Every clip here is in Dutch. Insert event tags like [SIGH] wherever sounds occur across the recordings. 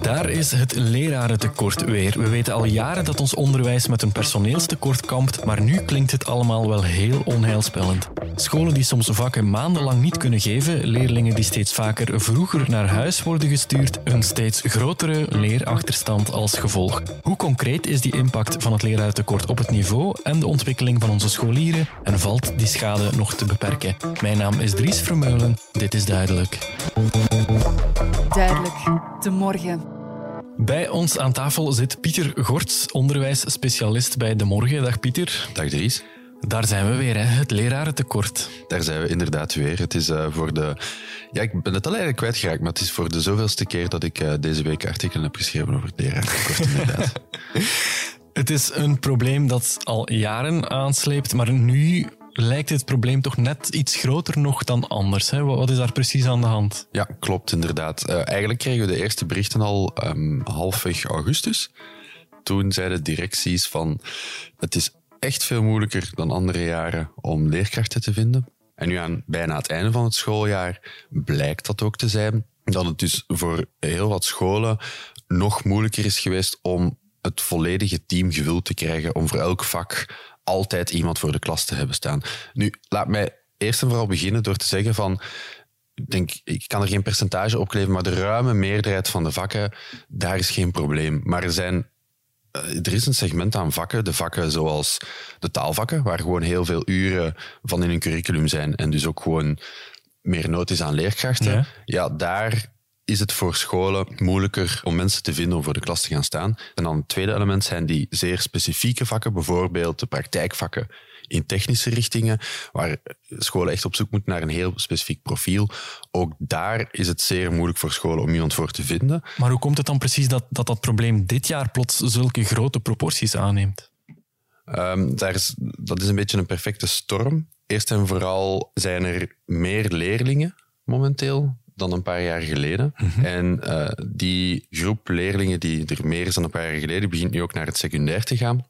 Daar is het lerarentekort weer. We weten al jaren dat ons onderwijs met een personeelstekort kampt, maar nu klinkt het allemaal wel heel onheilspellend. Scholen die soms vakken maandenlang niet kunnen geven, leerlingen die steeds vaker vroeger naar huis worden gestuurd, een steeds grotere leerachterstand als gevolg. Hoe concreet is die impact van het lerarentekort op het niveau en de ontwikkeling van onze scholieren en valt die schade nog te beperken? Mijn naam is Dries Vermeulen, dit is duidelijk. Duidelijk, de morgen. Bij ons aan tafel zit Pieter Gorts, onderwijsspecialist bij De Morgen. Dag Pieter. Dag Dries. Daar zijn we weer, hè? het lerarentekort. Daar zijn we inderdaad weer. Het is uh, voor de. Ja, ik ben het al eigenlijk kwijtgeraakt, maar het is voor de zoveelste keer dat ik uh, deze week artikelen heb geschreven over het lerarentekort, inderdaad. [LAUGHS] het is een probleem dat al jaren aansleept, maar nu lijkt het probleem toch net iets groter nog dan anders. Hè? Wat is daar precies aan de hand? Ja, klopt inderdaad. Uh, eigenlijk kregen we de eerste berichten al um, halfweg augustus. Toen zeiden directies van het is echt veel moeilijker dan andere jaren om leerkrachten te vinden. En nu aan bijna het einde van het schooljaar blijkt dat ook te zijn. Dat het dus voor heel wat scholen nog moeilijker is geweest om het volledige team gevuld te krijgen om voor elk vak altijd iemand voor de klas te hebben staan. Nu, laat mij eerst en vooral beginnen door te zeggen van ik denk, ik kan er geen percentage op kleven, maar de ruime meerderheid van de vakken, daar is geen probleem. Maar er zijn er is een segment aan vakken, de vakken zoals de taalvakken, waar gewoon heel veel uren van in een curriculum zijn en dus ook gewoon meer nood is aan leerkrachten. Ja, ja daar is het voor scholen moeilijker om mensen te vinden om voor de klas te gaan staan. En dan het tweede element zijn die zeer specifieke vakken, bijvoorbeeld de praktijkvakken in technische richtingen, waar scholen echt op zoek moeten naar een heel specifiek profiel. Ook daar is het zeer moeilijk voor scholen om iemand voor te vinden. Maar hoe komt het dan precies dat dat, dat probleem dit jaar plots zulke grote proporties aanneemt? Um, daar is, dat is een beetje een perfecte storm. Eerst en vooral zijn er meer leerlingen momenteel dan een paar jaar geleden. Mhm. En uh, die groep leerlingen die er meer is dan een paar jaar geleden, begint nu ook naar het secundair te gaan.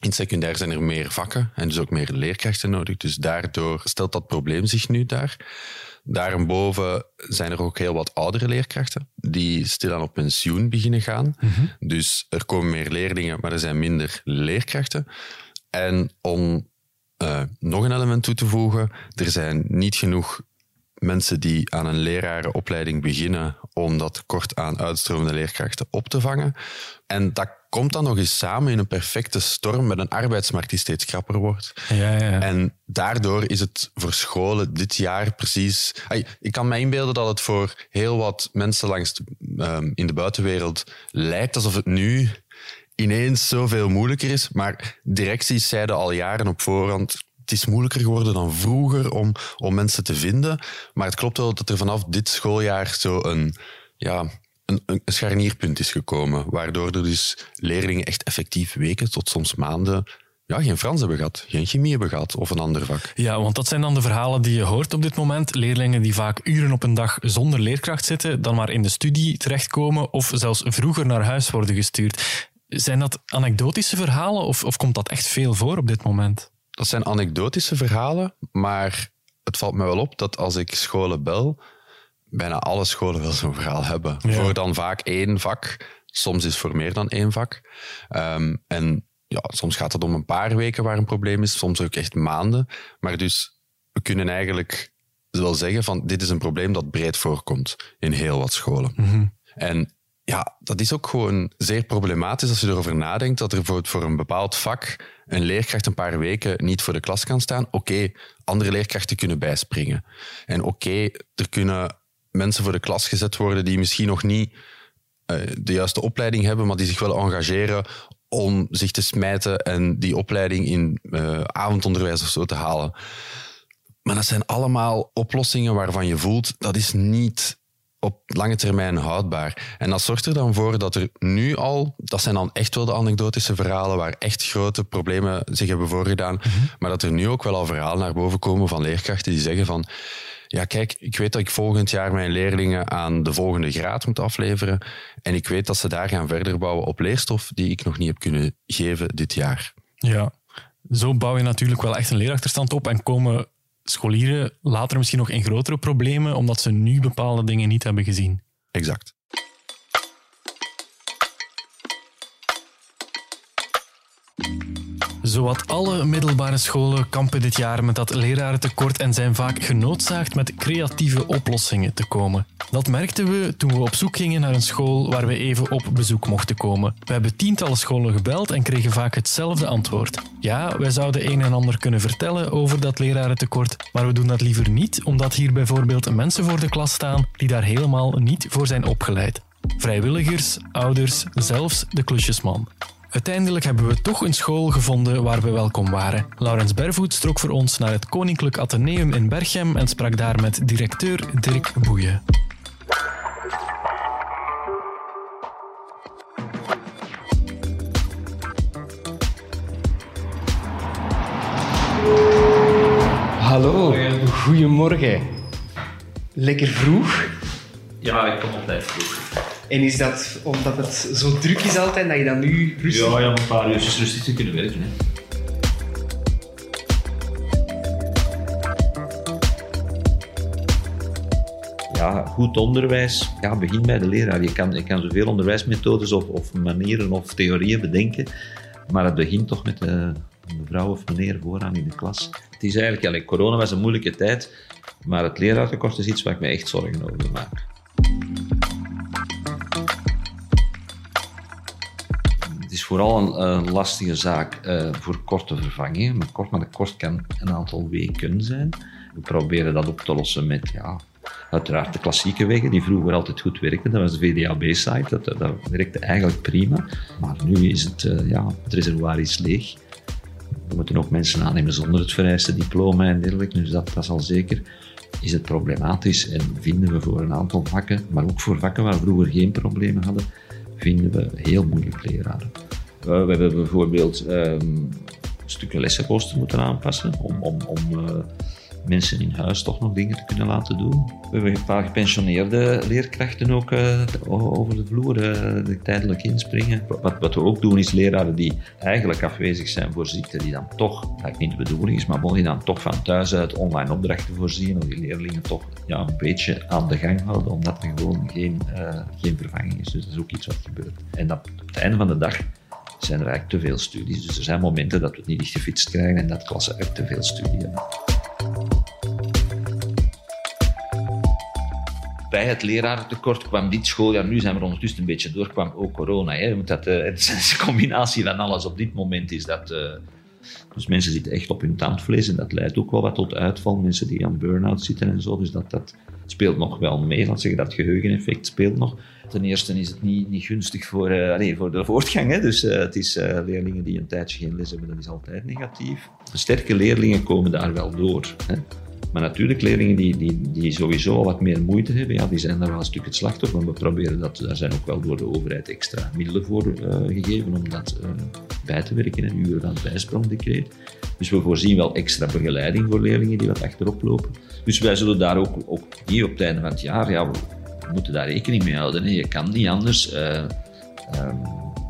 In het secundair zijn er meer vakken en dus ook meer leerkrachten nodig. Dus daardoor stelt dat probleem zich nu daar. Daarboven zijn er ook heel wat oudere leerkrachten die stilaan op pensioen beginnen gaan. Mhm. Dus er komen meer leerlingen, maar er zijn minder leerkrachten. En om uh, nog een element toe te voegen, er zijn niet genoeg mensen die aan een lerarenopleiding beginnen om dat kort aan uitstromende leerkrachten op te vangen. En dat komt dan nog eens samen in een perfecte storm met een arbeidsmarkt die steeds krapper wordt. Ja, ja. En daardoor is het voor scholen dit jaar precies... Ik kan me inbeelden dat het voor heel wat mensen langs de, um, in de buitenwereld lijkt alsof het nu ineens zoveel moeilijker is. Maar directies zeiden al jaren op voorhand het is moeilijker geworden dan vroeger om, om mensen te vinden. Maar het klopt wel dat er vanaf dit schooljaar zo een, ja, een, een scharnierpunt is gekomen. Waardoor er dus leerlingen echt effectief weken tot soms maanden ja, geen Frans hebben gehad, geen chemie hebben gehad of een ander vak. Ja, want dat zijn dan de verhalen die je hoort op dit moment. Leerlingen die vaak uren op een dag zonder leerkracht zitten, dan maar in de studie terechtkomen of zelfs vroeger naar huis worden gestuurd. Zijn dat anekdotische verhalen of, of komt dat echt veel voor op dit moment? dat zijn anekdotische verhalen, maar het valt me wel op dat als ik scholen bel, bijna alle scholen wel zo'n verhaal hebben. Voor dan vaak één vak. Soms is voor meer dan één vak. Ehm, en ja, soms gaat het om een paar weken waar een probleem is, soms ook echt maanden. Maar dus we kunnen eigenlijk wel zeggen van dit is een probleem dat breed voorkomt in heel wat scholen. Mhm. En ja, dat is ook gewoon zeer problematisch als je erover nadenkt dat er bijvoorbeeld voor een bepaald vak een leerkracht een paar weken niet voor de klas kan staan. Oké, andere leerkrachten kunnen bijspringen. En oké, er kunnen mensen voor de klas gezet worden die misschien nog niet uh, de juiste opleiding hebben, maar die zich wel engageren om zich te smijten en die opleiding in uh, avondonderwijs of zo te halen. Maar dat zijn allemaal oplossingen waarvan je voelt dat is niet op lange termijn houdbaar. En dat zorgt er dan voor dat er nu al, dat zijn dan echt wel de anekdotische verhalen waar echt grote problemen zich hebben voorgedaan, mhm. maar dat er nu ook wel al verhalen naar boven komen van leerkrachten die zeggen van ja, kijk, ik weet dat ik volgend jaar mijn leerlingen aan de volgende graad moet afleveren. En ik weet dat ze daar gaan verder bouwen op leerstof die ik nog niet heb kunnen geven dit jaar. Ja, zo bouw je natuurlijk wel echt een leerachterstand op en komen scholieren later misschien nog in grotere problemen, omdat ze nu bepaalde dingen niet hebben gezien. Exact. Zowat alle middelbare scholen kampen dit jaar met dat lerarentekort en zijn vaak genoodzaakt met creatieve oplossingen te komen. Dat merkten we toen we op zoek gingen naar een school waar we even op bezoek mochten komen. We hebben tientallen scholen gebeld en kregen vaak hetzelfde antwoord. Ja, wij zouden een en ander kunnen vertellen over dat lerarentekort, maar we doen dat liever niet omdat hier bijvoorbeeld mensen voor de klas staan die daar helemaal niet voor zijn opgeleid. Vrijwilligers, ouders, zelfs de klusjesman. Uiteindelijk hebben we toch een school gevonden waar we welkom waren. Laurens Bervoet trok voor ons naar het Koninklijk Atheneum in Berchem en sprak daar met directeur Dirk Boeien. Hallo, goedemorgen. Lekker vroeg. Ja, ik kom altijd vroeg. En is dat omdat het zo druk is altijd, dat je dan nu rustig... Ja, ja, een paar uurtjes rustig te kunnen werken. Hè. Ja, goed onderwijs ja, begint bij de leraar. Je kan, je kan zoveel onderwijsmethodes of, of manieren of theorieën bedenken, maar het begint toch met de mevrouw of meneer vooraan in de klas. Het is eigenlijk, ja, corona was een moeilijke tijd, maar het leraartekort is iets waar ik me echt zorgen over maak. Vooral een, lastige zaak uh, voor korte vervangingen. Maar kort, maar de kort kan een aantal weken zijn. We proberen dat op te lossen met, ja, uiteraard de klassieke wegen, die vroeger altijd goed werkten. Dat was de VDAB-site, dat, dat werkte eigenlijk prima. Maar nu is het, uh, ja, het reservoir is leeg. We moeten ook mensen aannemen zonder het vereiste diploma en dergelijke, dus dat, dat is al zeker. Is het problematisch en vinden we voor een aantal vakken, maar ook voor vakken waar we vroeger geen problemen hadden, vinden we heel moeilijk leraren. We hebben bijvoorbeeld um, stukken lessenrooster moeten aanpassen om, om, om uh, mensen in huis toch nog dingen te kunnen laten doen. We hebben een paar gepensioneerde leerkrachten ook uh, over de vloer uh, tijdelijk inspringen. Wat, wat, we ook doen is leraren die eigenlijk afwezig zijn voor ziekte, die dan toch, dat niet de bedoeling is, maar die dan toch van thuis uit online opdrachten voorzien om die leerlingen toch ja, een beetje aan de gang houden, omdat er gewoon geen, geen vervanging is. Dus dat is ook iets wat gebeurt. En dat, op het einde van de dag zijn er eigenlijk te veel studies. Dus er zijn momenten dat we het niet echt gefietst krijgen en dat klassen echt te veel studie. Bij het lerarentekort kwam dit schooljaar, nu zijn we ondertussen een beetje door, kwam ook corona. Hè. Dat, uh, [LAUGHS] het is een combinatie van alles. Op dit moment is dat... Uh, dus mensen zitten echt op hun tandvlees en dat leidt ook wel wat tot uitval. Mensen die aan burn-out zitten en zo. Dus dat, dat speelt nog wel mee. Laat zeggen dat geheugeneffect speelt nog. Ten eerste is het niet, niet gunstig voor, uh, voor de voortgang. Hè. Dus uh, het is uh, leerlingen die een tijdje geen les hebben, dat is altijd negatief. sterke leerlingen komen daar wel door. Hè. Maar natuurlijk, leerlingen die, die, die sowieso al wat meer moeite hebben, ja, die zijn daar wel een stuk het slachtoffer. Maar we proberen dat, daar zijn ook wel door de overheid extra middelen voor gegeven om dat bij te werken. Een uren van het bijsprongdecreet. Dus we voorzien wel extra begeleiding voor leerlingen die wat achterop lopen. Dus wij zullen daar ook, ook hier op het einde van het jaar, ja, we moeten daar rekening mee houden. Je kan niet anders. Uh, um,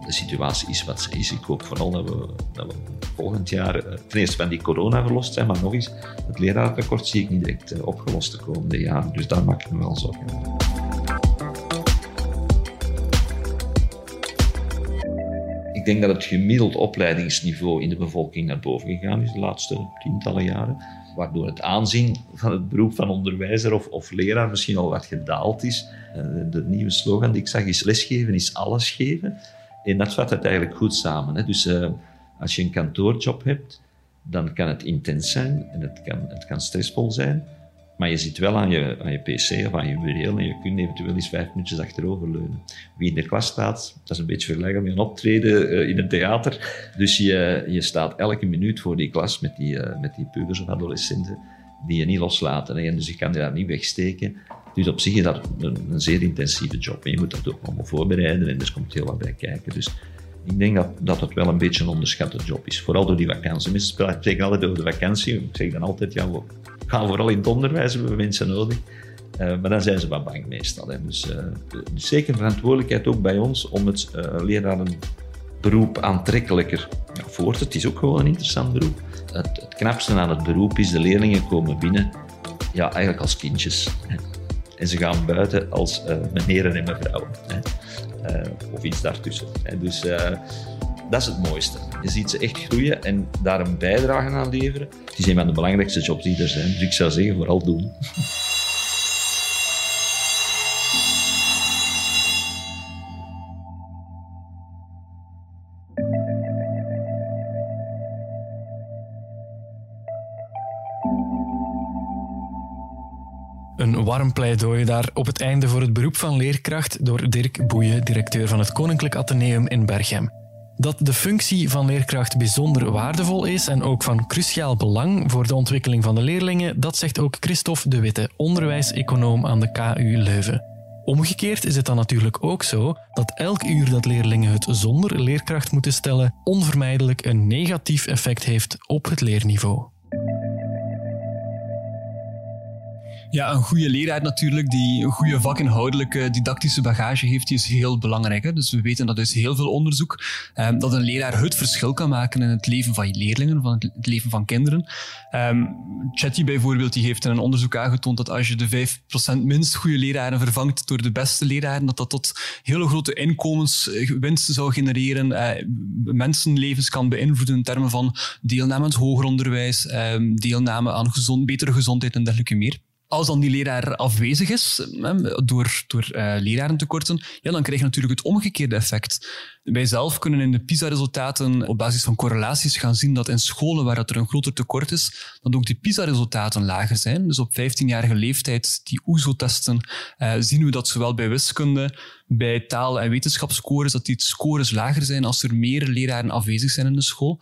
de situatie is wat ze is. Ik hoop vooral dat we, dat we volgend jaar uh, ten eerste van die corona verlost zijn, maar nog eens, het lerarentekort zie ik niet direct uh, opgelost de komende jaren. Dus daar maak ik me wel zorgen Ik denk dat het gemiddeld opleidingsniveau in de bevolking naar boven gegaan is de laatste tientallen jaren waardoor het aanzien van het beroep van onderwijzer of, of leraar misschien al wat gedaald is. Eh, de nieuwe slogan die ik zag is lesgeven is alles geven. En dat vat het eigenlijk goed samen. Hè. Dus uh, als je een kantoorjob hebt, dan kan het intens zijn en het kan, het kan stressvol zijn. Maar je zit wel aan je, aan je pc of aan je bureau en je kunt eventueel eens vijf minuutjes achteroverleunen. Wie in de klas staat, dat is een beetje vergelijkbaar met een optreden uh, in een theater. Dus je, je staat elke minuut voor die klas met die, uh, met die pubers of adolescenten die je niet loslaten. En dus je kan je daar niet wegsteken. Dus op zich is dat een, zeer intensieve job. En je moet dat ook allemaal voorbereiden en er komt heel wat bij kijken. Dus ik denk dat, dat het wel een beetje een onderschatte job is. Vooral door die vakantie. Mensen spreken altijd over de vakantie. Ik zeg dan altijd, ja, gaan vooral in het onderwijs, hebben we mensen nodig. Uh, maar dan zijn ze wat bang meestal. Hè. Dus, uh, dus zeker verantwoordelijkheid ook bij ons om het uh, lerarenberoep aantrekkelijker ja, voor te. Het is ook gewoon een interessant beroep. het, knapste aan het beroep is, de leerlingen komen binnen, ja, eigenlijk als kindjes. Hè. En ze gaan buiten als uh, meneer en mevrouw. Hè. Of iets daartussen. Hè. Dus dat is het mooiste. Je ziet ze echt groeien en daar een bijdrage aan leveren. Het is een van de belangrijkste jobs die er zijn. Dus ik zou zeggen, vooral doen. Een warm pleidooi daar op het einde voor het beroep van leerkracht door Dirk Boeien, directeur van het Koninklijk Atheneum in Berchem. Dat de functie van leerkracht bijzonder waardevol is en ook van cruciaal belang voor de ontwikkeling van de leerlingen, dat zegt ook Christophe de Witte, onderwijseconoom aan de KU Leuven. Omgekeerd is het dan natuurlijk ook zo dat elk uur dat leerlingen het zonder leerkracht moeten stellen onvermijdelijk een negatief effect heeft op het leerniveau. Ja, een goede leraar natuurlijk, die een goede vakinhoudelijke didactische bagage heeft, die is heel belangrijk. Hè? Dus we weten dat is heel veel onderzoek, um, dat een leraar het verschil kan maken in het leven van je leerlingen, van het leven van kinderen. Um, Chatty bijvoorbeeld, die heeft in een onderzoek aangetoond dat als je de 5% minst goede leraren vervangt door de beste leraren, dat dat tot hele grote inkomenswinsten zou genereren, uh, mensenlevens kan beïnvloeden in termen van deelname aan het hoger onderwijs, um, deelname aan gezond, betere gezondheid en dergelijke meer. Als dan die leraar afwezig is door, door uh, lerarentekorten, ja, dan krijg je natuurlijk het omgekeerde effect. Wij zelf kunnen in de PISA-resultaten op basis van correlaties gaan zien dat in scholen waar er een groter tekort is, dat ook de PISA-resultaten lager zijn. Dus op 15-jarige leeftijd, die OESO-testen, uh, zien we dat zowel bij wiskunde, bij taal- en wetenschapsscores, dat die scores lager zijn als er meer leraren afwezig zijn in de school.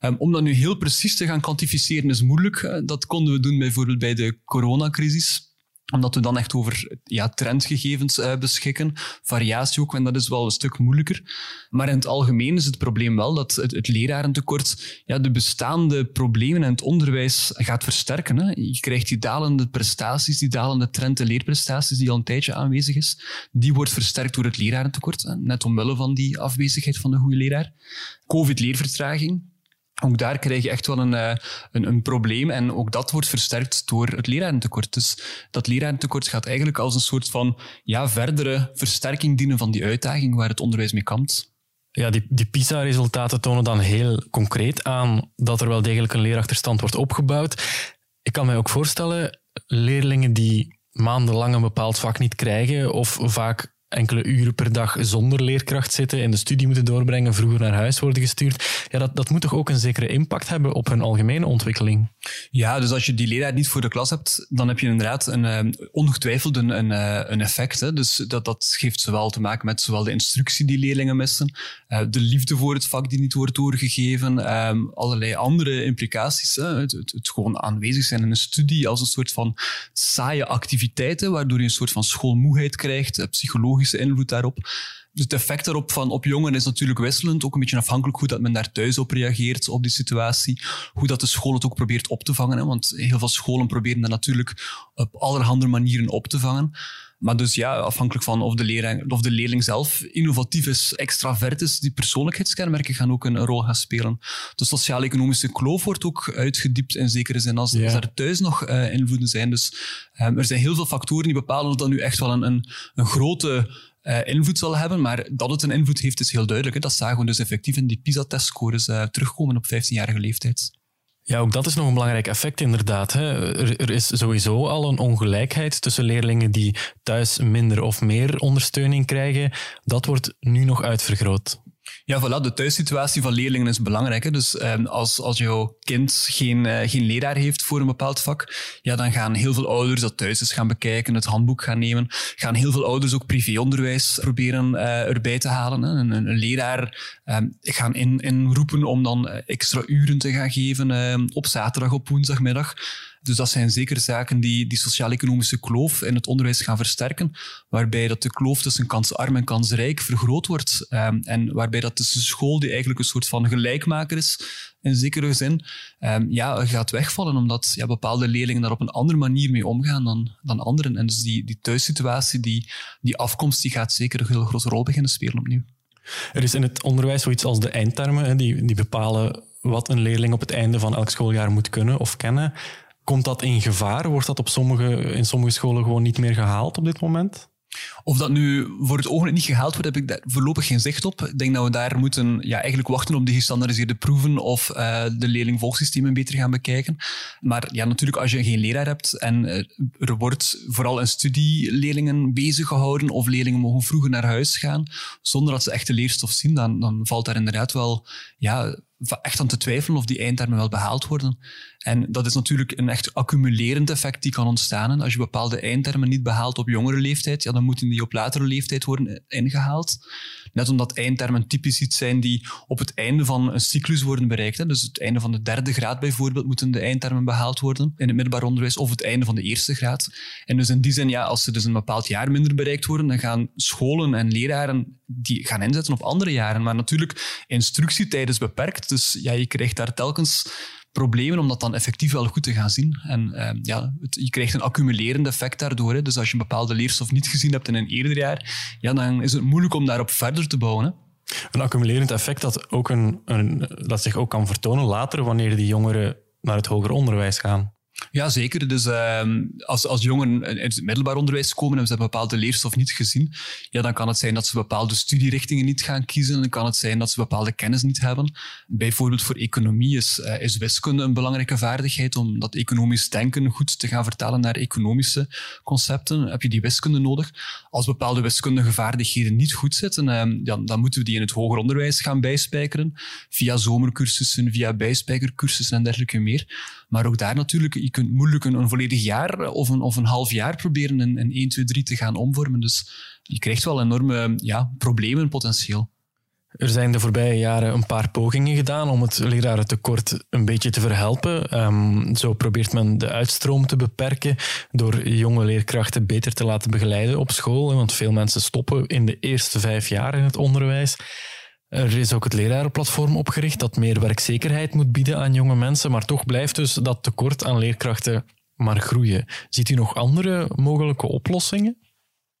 Um, om dat nu heel precies te gaan kwantificeren is moeilijk. Dat konden we doen bijvoorbeeld bij de coronacrisis omdat we dan echt over ja, trendgegevens uh, beschikken, variatie ook, en dat is wel een stuk moeilijker. Maar in het algemeen is het probleem wel dat het, het lerarentekort ja, de bestaande problemen in het onderwijs gaat versterken. Hè. Je krijgt die dalende prestaties, die dalende trend de leerprestaties die al een tijdje aanwezig is, die wordt versterkt door het lerarentekort, net omwille van die afwezigheid van de goede leraar. Covid-leervertraging, ook daar krijg je echt wel een, eh, een, een, probleem. En ook dat wordt versterkt door het lerarentekort. Dus dat lerarentekort gaat eigenlijk als een soort van ja, verdere versterking dienen van die uitdaging waar het onderwijs mee kampt. Ja, die, die PISA-resultaten tonen dan heel concreet aan dat er wel degelijk een leerachterstand wordt opgebouwd. Ik kan mij ook voorstellen, leerlingen die maandenlang een bepaald vak niet krijgen of vaak enkele uren per dag zonder leerkracht zitten, in de studie moeten doorbrengen, vroeger naar huis worden gestuurd. Ja, dat, dat moet toch ook een zekere impact hebben op hun algemene ontwikkeling? Ja, dus als je die leraar niet voor de klas hebt, dan heb je inderdaad een, uh, ongetwijfeld een, een, uh, een effect. Hè. Dus dat, dat geeft zowel te maken met zowel de instructie die leerlingen missen, uh, de liefde voor het vak die niet wordt doorgegeven, um, allerlei andere implicaties. Hè. Het, het, het, gewoon aanwezig zijn in een studie als een soort van saaie activiteiten, waardoor je een soort van schoolmoeheid krijgt, psychologisch invloed daarop. Dus het effect daarop van op jongeren is natuurlijk wisselend. Ook een beetje afhankelijk hoe dat men daar thuis op reageert, op die situatie. Hoe dat de school het ook probeert op te vangen. Hè? Want heel veel scholen proberen dat natuurlijk op allerhande manieren op te vangen. Maar dus ja, afhankelijk van of de, leerling, of de leerling zelf innovatief is, extravert is, die persoonlijkheidskenmerken gaan ook een, rol gaan spelen. De sociaal-economische kloof wordt ook uitgediept in zekere zin, als, als er thuis nog uh, invloeden zijn. Dus um, er zijn heel veel factoren die bepalen of dat nu echt wel een, een, een grote uh, invloed zal hebben. Maar dat het een invloed heeft, is heel duidelijk. Hè. Dat zagen we dus effectief in die PISA-testscores uh, terugkomen op 15-jarige leeftijd. Ja, ook dat is nog een belangrijk effect inderdaad. Hè. Er, is sowieso al een ongelijkheid tussen leerlingen die thuis minder of meer ondersteuning krijgen. Dat wordt nu nog uitvergroot. Ja, voilà, de thuissituatie van leerlingen is belangrijk. Hè. Dus eh, als, als jouw kind geen, uh, geen leraar heeft voor een bepaald vak, ja, dan gaan heel veel ouders dat thuis eens gaan bekijken, het handboek gaan nemen. Gaan heel veel ouders ook privéonderwijs proberen uh, erbij te halen. Hè. Een, een, leraar gaan in, inroepen om dan extra uren te gaan geven op zaterdag, op woensdagmiddag. Dus dat zijn zeker zaken die die sociaal-economische kloof in het onderwijs gaan versterken, waarbij dat de kloof tussen kansarm en kansrijk vergroot wordt um, en waarbij dat tussen school, die eigenlijk een soort van gelijkmaker is, in zekere zin, um, ja, gaat wegvallen, omdat ja, bepaalde leerlingen daar op een andere manier mee omgaan dan, dan anderen. En dus die, die thuissituatie, die, die afkomst, die gaat zeker een heel grote rol beginnen spelen opnieuw. Er is in het onderwijs zoiets als de eindtermen, die, die bepalen wat een leerling op het einde van elk schooljaar moet kunnen of kennen. Komt dat in gevaar? Wordt dat op sommige, in sommige scholen gewoon niet meer gehaald op dit moment? Of dat nu voor het ogenblik niet gehaald wordt, heb ik daar voorlopig geen zicht op. Ik denk dat we daar moeten ja, eigenlijk wachten op de gestandardiseerde proeven of uh, de leerlingvolgsystemen beter gaan bekijken. Maar ja, natuurlijk, als je geen leraar hebt en er wordt vooral in studieleerlingen bezig gehouden of leerlingen mogen vroeger naar huis gaan, zonder dat ze echt de leerstof zien, dan, dan valt daar inderdaad wel ja, echt aan te twijfelen of die eindtermen wel behaald worden. En dat is natuurlijk een echt accumulerend effect die kan ontstaan. En als je bepaalde eindtermen niet behaalt op jongere leeftijd, ja, dan moeten die op latere leeftijd worden ingehaald. Net omdat eindtermen typisch iets zijn die op het einde van een cyclus worden bereikt. Hè. Dus het einde van de derde graad bijvoorbeeld moeten de eindtermen behaald worden in het middelbaar onderwijs of het einde van de eerste graad. En dus in die zin, ja, als ze dus een bepaald jaar minder bereikt worden, dan gaan scholen en leraren die gaan inzetten op andere jaren. Maar natuurlijk, instructietijd is beperkt, dus ja, je krijgt daar telkens problemen om dat dan effectief wel goed te gaan zien. En uh, ja, je krijgt een accumulerend effect daardoor. Hè. Dus als je een bepaalde leerstof niet gezien hebt in een eerder jaar, ja, dan is het moeilijk om daarop verder te bouwen. Een accumulerend effect dat, ook een, een, dat zich ook kan vertonen later wanneer die jongeren naar het hoger onderwijs gaan. Ja, zeker. Dus uh, als, als jongeren in het middelbaar onderwijs komen en ze hebben bepaalde leerstof niet gezien, ja, dan kan het zijn dat ze bepaalde studierichtingen niet gaan kiezen. Dan kan het zijn dat ze bepaalde kennis niet hebben. Bijvoorbeeld voor economie is, uh, is wiskunde een belangrijke vaardigheid om dat economisch denken goed te gaan vertalen naar economische concepten. Heb je die wiskunde nodig? Als bepaalde wiskundige vaardigheden niet goed zitten, uh, ja, dan moeten we die in het hoger onderwijs gaan bijspijkeren. Via zomercursussen, via bijspijkercursussen en dergelijke meer. Maar ook daar natuurlijk kunt moeilijk een, volledig jaar of een, of een half jaar proberen in, in 1, 2, 3 te gaan omvormen. Dus je krijgt wel enorme ja, problemen potentieel. Er zijn de voorbije jaren een paar pogingen gedaan om het lerarentekort een beetje te verhelpen. Um, zo probeert men de uitstroom te beperken door jonge leerkrachten beter te laten begeleiden op school. Want veel mensen stoppen in de eerste vijf jaar in het onderwijs. Er is ook het lerarenplatform opgericht dat meer werkzekerheid moet bieden aan jonge mensen, maar toch blijft dus dat tekort aan leerkrachten maar groeien. Ziet u nog andere mogelijke oplossingen?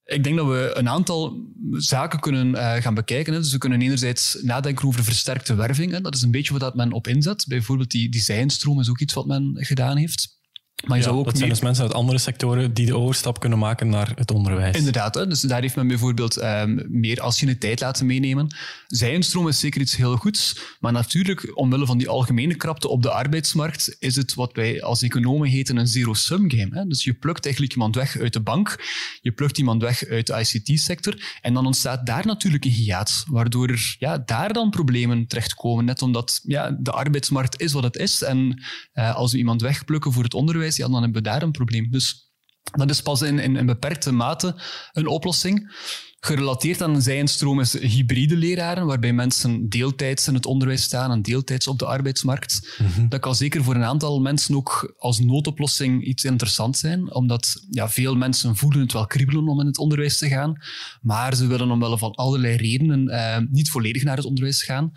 Ik denk dat we een aantal zaken kunnen uh, gaan bekijken. Hè. Dus we kunnen enerzijds nadenken over versterkte werving. Dat is een beetje wat men op inzet. Bijvoorbeeld die, zijnstroom is ook iets wat men gedaan heeft. Maar je zou ook dat zijn dus mensen uit andere sectoren die de overstap kunnen maken naar het onderwijs. Inderdaad, hè? dus daar heeft men bijvoorbeeld um, meer tijd laten meenemen. Zijenstroom is zeker iets heel goeds, maar natuurlijk, omwille van die algemene krapte op de arbeidsmarkt, is het wat wij als economen heten een zero-sum game. Hè? Dus je plukt eigenlijk iemand weg uit de bank, je plukt iemand weg uit de ICT-sector, en dan ontstaat daar natuurlijk een hiaat, waardoor er ja, daar dan problemen terechtkomen, net omdat ja, de arbeidsmarkt is wat het is, en uh, als we iemand wegplukken voor het onderwijs, ja, dan hebben we daar een probleem. Dus dat is pas in, in, in beperkte mate een oplossing. Gerelateerd aan een zijenstroom is hybride leraren, waarbij mensen deeltijds in het onderwijs staan en deeltijds op de arbeidsmarkt. Mhm. Dat kan zeker voor een aantal mensen ook als noodoplossing iets interessant zijn, omdat ja, veel mensen voelen het wel kriebelen om in het onderwijs te gaan, maar ze willen omwille van allerlei redenen eh, niet volledig naar het onderwijs gaan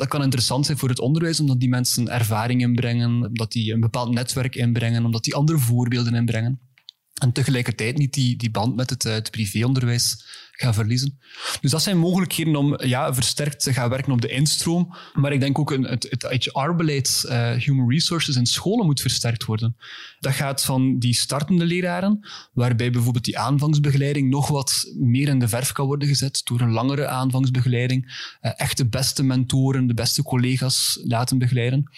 dat kan interessant zijn voor het onderwijs, omdat die mensen ervaring inbrengen, omdat die een bepaald netwerk inbrengen, omdat die andere voorbeelden inbrengen. En tegelijkertijd niet die, die band met het, het privéonderwijs gaan verliezen. Dus dat zijn mogelijkheden om ja, versterkt te gaan werken op de instroom. Maar ik denk ook een, het, het HR-beleid, uh, human resources in scholen moet versterkt worden. Dat gaat van die startende leraren, waarbij bijvoorbeeld die aanvangsbegeleiding nog wat meer in de verf kan worden gezet door een langere aanvangsbegeleiding. Uh, echt de beste mentoren, de beste collega's laten begeleiden.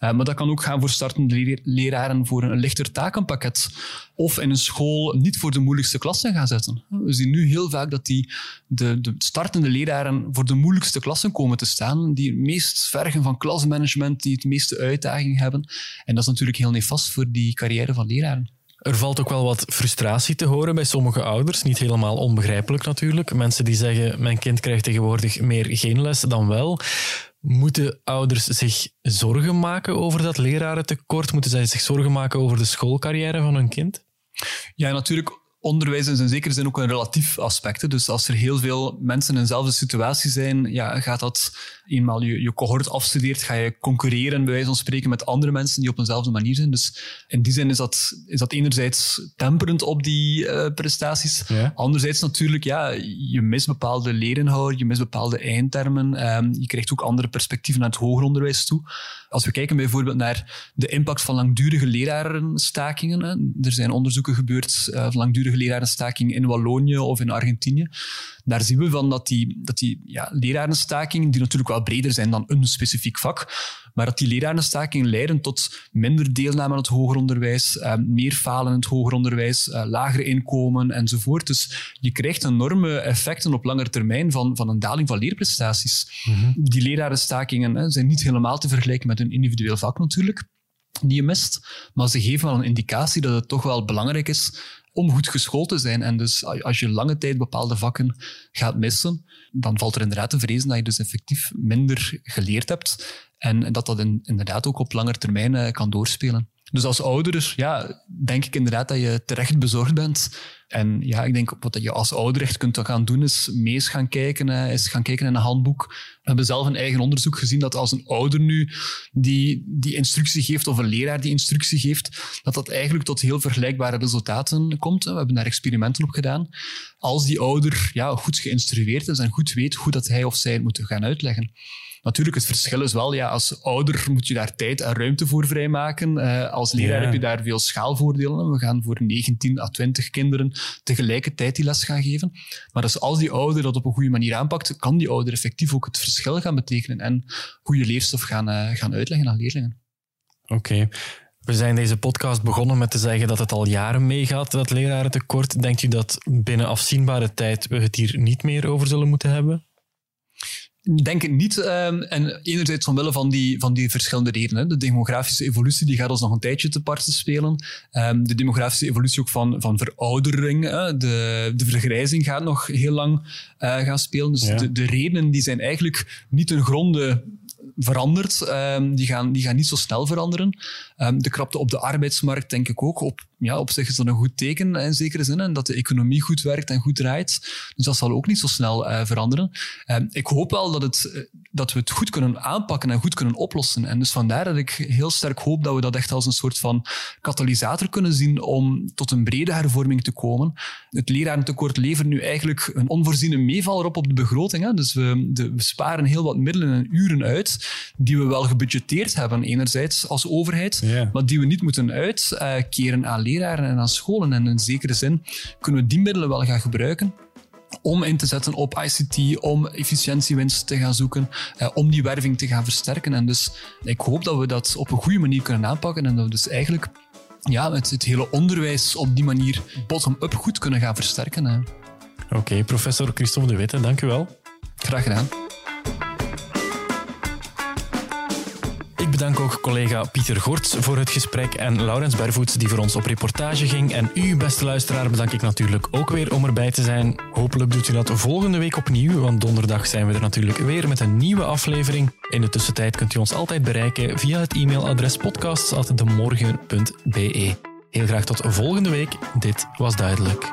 Uh, maar dat kan ook gaan voor startende leraren voor een lichter takenpakket. Of in een school niet voor de moeilijkste klassen gaan zetten. We zien nu heel vaak dat die, de, de startende leraren voor de moeilijkste klassen komen te staan, die het meest vergen van klasmanagement, die het meeste uitdaging hebben. En dat is natuurlijk heel nefast voor die carrière van leraren. Er valt ook wel wat frustratie te horen bij sommige ouders. Niet helemaal onbegrijpelijk natuurlijk. Mensen die zeggen: Mijn kind krijgt tegenwoordig meer geen les dan wel. Moeten ouders zich zorgen maken over dat lerarentekort? Moeten zij zich zorgen maken over de schoolcarrière van hun kind? Ja, natuurlijk onderwijs is in zekere zin ook een relatief aspect. Dus als er heel veel mensen in dezelfde situatie zijn, ja, gaat dat eenmaal je, je cohort afstudeert, ga je concurreren, bij wijze van spreken, met andere mensen die op eenzelfde manier zijn. Dus in die zin is dat, is dat enerzijds temperend op die uh, prestaties. Ja. Anderzijds natuurlijk, ja, je mist bepaalde leerinhoud, je mist bepaalde eindtermen. Um, je krijgt ook andere perspectieven naar het hoger onderwijs toe. Als we kijken bijvoorbeeld naar de impact van langdurige lerarenstakingen. Hè. Er zijn onderzoeken gebeurd uh, van langdurige lerarenstakingen in Wallonië of in Argentinië. Daar zien we van dat die, dat die ja, lerarenstakingen, die natuurlijk wel breder zijn dan een specifiek vak, maar dat die lerarenstakingen leiden tot minder deelname aan het hoger onderwijs, uh, meer falen in het hoger onderwijs, uh, lager inkomen enzovoort. Dus je krijgt enorme effecten op lange termijn van, van een daling van leerprestaties. Mm Die lerarenstakingen hè, zijn niet helemaal te vergelijken met een individueel vak natuurlijk die je mist. Maar ze geven wel een indicatie dat het toch wel belangrijk is om goed geschoold te zijn. En dus als je lange tijd bepaalde vakken gaat missen, dan valt er inderdaad te vrezen dat je dus effectief minder geleerd hebt en dat dat inderdaad ook op lange termijn eh, kan doorspelen. Dus als ouder, ja, denk ik inderdaad dat je terecht bezorgd bent. En ja, ik denk wat je als ouder echt kunt gaan doen, is meest gaan kijken, is gaan kijken in een handboek. We hebben zelf een eigen onderzoek gezien dat als een ouder nu die, die instructie geeft, of een leraar die instructie geeft, dat dat eigenlijk tot heel vergelijkbare resultaten komt. We hebben daar experimenten op gedaan. Als die ouder ja, goed geïnstrueerd is en goed weet hoe dat hij of zij het moet gaan uitleggen. Natuurlijk, het verschil is wel, ja, als ouder moet je daar tijd en ruimte voor vrijmaken. Uh, als leraar heb je daar veel schaalvoordelen. We gaan voor 19 à 20 kinderen tegelijkertijd die les gaan geven. Maar dus als die ouder dat op een goede manier aanpakt, kan die ouder effectief ook het verschil gaan betekenen en goede leerstof gaan, uh, gaan uitleggen aan leerlingen. Oké. We zijn deze podcast begonnen met te zeggen dat het al jaren meegaat, dat lerarentekort. Denkt u dat binnen afzienbare tijd we het hier niet meer over zullen moeten hebben? Denk het niet. Um, en enerzijds omwille van die, van die verschillende redenen. De demografische evolutie die gaat ons nog een tijdje te parten spelen. Um, de demografische evolutie ook van, van veroudering. De, de vergrijzing gaat nog heel lang uh, gaan spelen. Dus de, de redenen die zijn eigenlijk niet ten gronde veranderd. Um, die, gaan, die gaan niet zo snel veranderen. Um, de krapte op de arbeidsmarkt, denk ik ook. Op, ja, op zich is dat een goed teken in zekere zin. En dat de economie goed werkt en goed draait. Dus dat zal ook niet zo snel uh, veranderen. Um, ik hoop wel dat, het, eh, dat we het goed kunnen aanpakken en goed kunnen oplossen. En dus vandaar dat ik heel sterk hoop dat we dat echt als een soort van katalysator kunnen zien om tot een brede hervorming te komen. Het lerarentekort levert nu eigenlijk een onvoorziene meevaller op op de begroting. Hè. Dus we, de, we sparen heel wat middelen en uren uit die we wel gebudgeteerd hebben, enerzijds als overheid, maar die we niet moeten uitkeren aan leraren en aan scholen. En in zekere zin kunnen we die middelen wel gaan gebruiken om in te zetten op ICT, om efficiëntiewinst te gaan zoeken, eh, om die werving te gaan versterken. En dus ik hoop dat we dat op een goede manier kunnen aanpakken en dat we dus eigenlijk ja, het, het hele onderwijs op die manier bottom-up goed kunnen gaan versterken. Oké, professor Christophe de Witte, dank u wel. Graag gedaan. Bedank ook collega Pieter Gorts voor het gesprek en Laurens Bervoets die voor ons op reportage ging. En u, beste luisteraar, bedank ik natuurlijk ook weer om erbij te zijn. Hopelijk doet u dat volgende week opnieuw, want donderdag zijn we er natuurlijk weer met een nieuwe aflevering. In de tussentijd kunt u ons altijd bereiken via het e-mailadres podcasts.demorgen.be. Heel graag tot volgende week. Dit was duidelijk.